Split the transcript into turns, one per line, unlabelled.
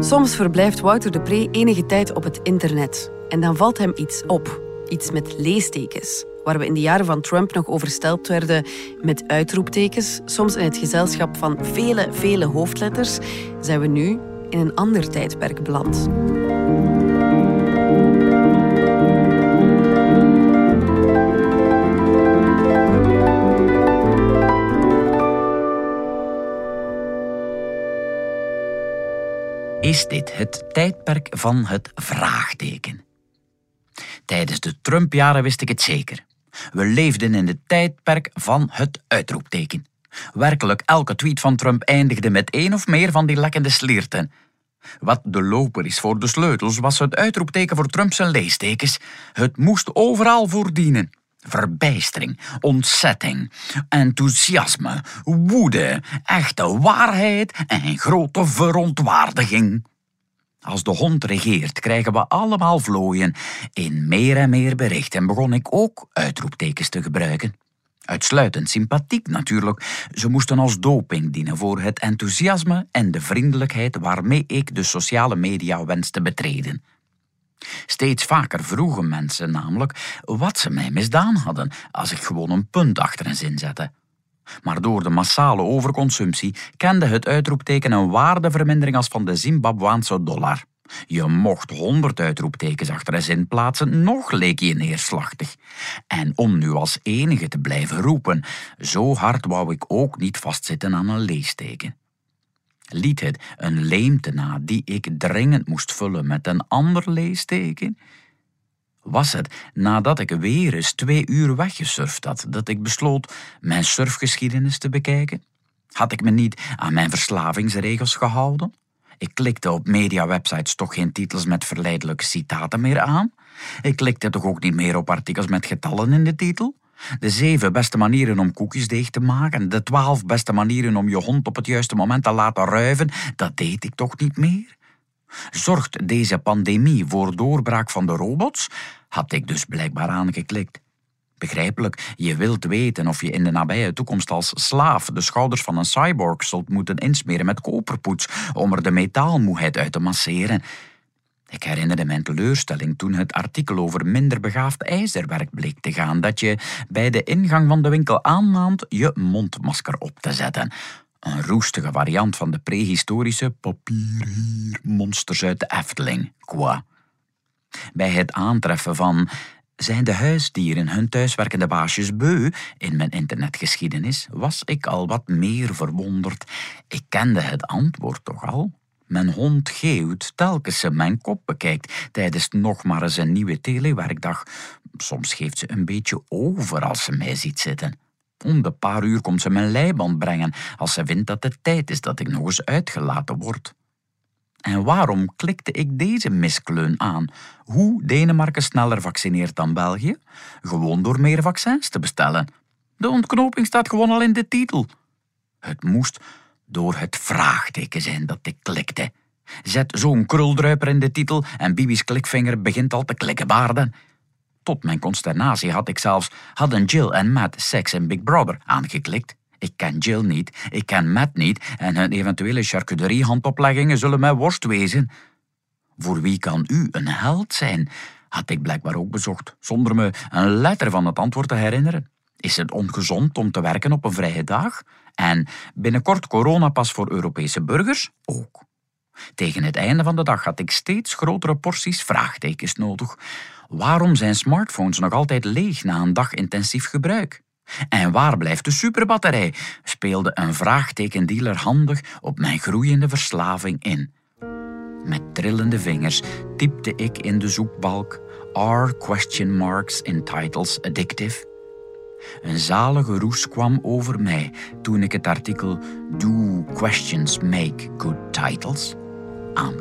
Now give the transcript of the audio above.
Soms verblijft Wouter de Pre enige tijd op het internet. En dan valt hem iets op. Iets met leestekens. Waar we in de jaren van Trump nog overstelpt werden met uitroeptekens, soms in het gezelschap van vele, vele hoofdletters, zijn we nu in een ander tijdperk beland.
Is dit het tijdperk van het vraagteken. Tijdens de Trump-jaren wist ik het zeker. We leefden in het tijdperk van het uitroepteken. Werkelijk elke tweet van Trump eindigde met één of meer van die lekkende slierten. Wat de loper is voor de sleutels was het uitroepteken voor Trumps leestekens. Het moest overal voor dienen. Verbijstering, ontzetting, enthousiasme, woede, echte waarheid en grote verontwaardiging. Als de hond regeert, krijgen we allemaal vlooien in meer en meer bericht en begon ik ook uitroeptekens te gebruiken. Uitsluitend sympathiek natuurlijk. Ze moesten als doping dienen voor het enthousiasme en de vriendelijkheid waarmee ik de sociale media wenste betreden. Steeds vaker vroegen mensen namelijk wat ze mij misdaan hadden als ik gewoon een punt achter een zin zette. Maar door de massale overconsumptie kende het uitroepteken een waardevermindering als van de Zimbabwaanse dollar. Je mocht honderd uitroeptekens achter een zin plaatsen, nog leek je neerslachtig. En om nu als enige te blijven roepen, zo hard wou ik ook niet vastzitten aan een leesteken liet het een leemte na die ik dringend moest vullen met een ander leesteken? Was het nadat ik weer eens twee uur weggesurfd had dat ik besloot mijn surfgeschiedenis te bekijken? Had ik me niet aan mijn verslavingsregels gehouden? Ik klikte op mediawebsites toch geen titels met verleidelijke citaten meer aan? Ik klikte toch ook niet meer op artikels met getallen in de titel? De zeven beste manieren om koekjesdeeg te maken, de twaalf beste manieren om je hond op het juiste moment te laten ruiven, dat deed ik toch niet meer? Zorgt deze pandemie voor doorbraak van de robots? Had ik dus blijkbaar aangeklikt. Begrijpelijk, je wilt weten of je in de nabije toekomst als slaaf de schouders van een cyborg zult moeten insmeren met koperpoets om er de metaalmoeheid uit te masseren. Ik herinnerde mijn teleurstelling toen het artikel over minder begaafd ijzerwerk bleek te gaan, dat je bij de ingang van de winkel aanmaand je mondmasker op te zetten. Een roestige variant van de prehistorische papiermonsters uit de Efteling, quoi. Bij het aantreffen van zijn de huisdieren hun thuiswerkende baasjes beu in mijn internetgeschiedenis, was ik al wat meer verwonderd. Ik kende het antwoord toch al? Mijn hond geeuwt telkens ze mijn kop bekijkt tijdens nog maar eens een nieuwe telewerkdag. Soms geeft ze een beetje over als ze mij ziet zitten. Om de paar uur komt ze mijn leiband brengen als ze vindt dat het tijd is dat ik nog eens uitgelaten word. En waarom klikte ik deze miskleun aan? Hoe Denemarken sneller vaccineert dan België? Gewoon door meer vaccins te bestellen. De ontknoping staat gewoon al in de titel. Het moest door het vraagteken zijn dat ik klikte. Zet zo'n kruldruiper in de titel en Bibi's klikvinger begint al te klikkenbaarden. Tot mijn consternatie had ik zelfs hadden Jill en Matt Sex en Big Brother aangeklikt. Ik ken Jill niet, ik ken Matt niet en hun eventuele charcuteriehandopleggingen zullen mij worst wezen. Voor wie kan u een held zijn? Had ik blijkbaar ook bezocht, zonder me een letter van het antwoord te herinneren. Is het ongezond om te werken op een vrije dag? En binnenkort coronapas voor Europese burgers? Ook. Tegen het einde van de dag had ik steeds grotere porties vraagtekens nodig. Waarom zijn smartphones nog altijd leeg na een dag intensief gebruik? En waar blijft de superbatterij? speelde een vraagtekendealer handig op mijn groeiende verslaving in. Met trillende vingers typte ik in de zoekbalk R question marks in titles addictive een zalige roes kwam over mij toen ik het artikel Do Questions Make Good Titles aan.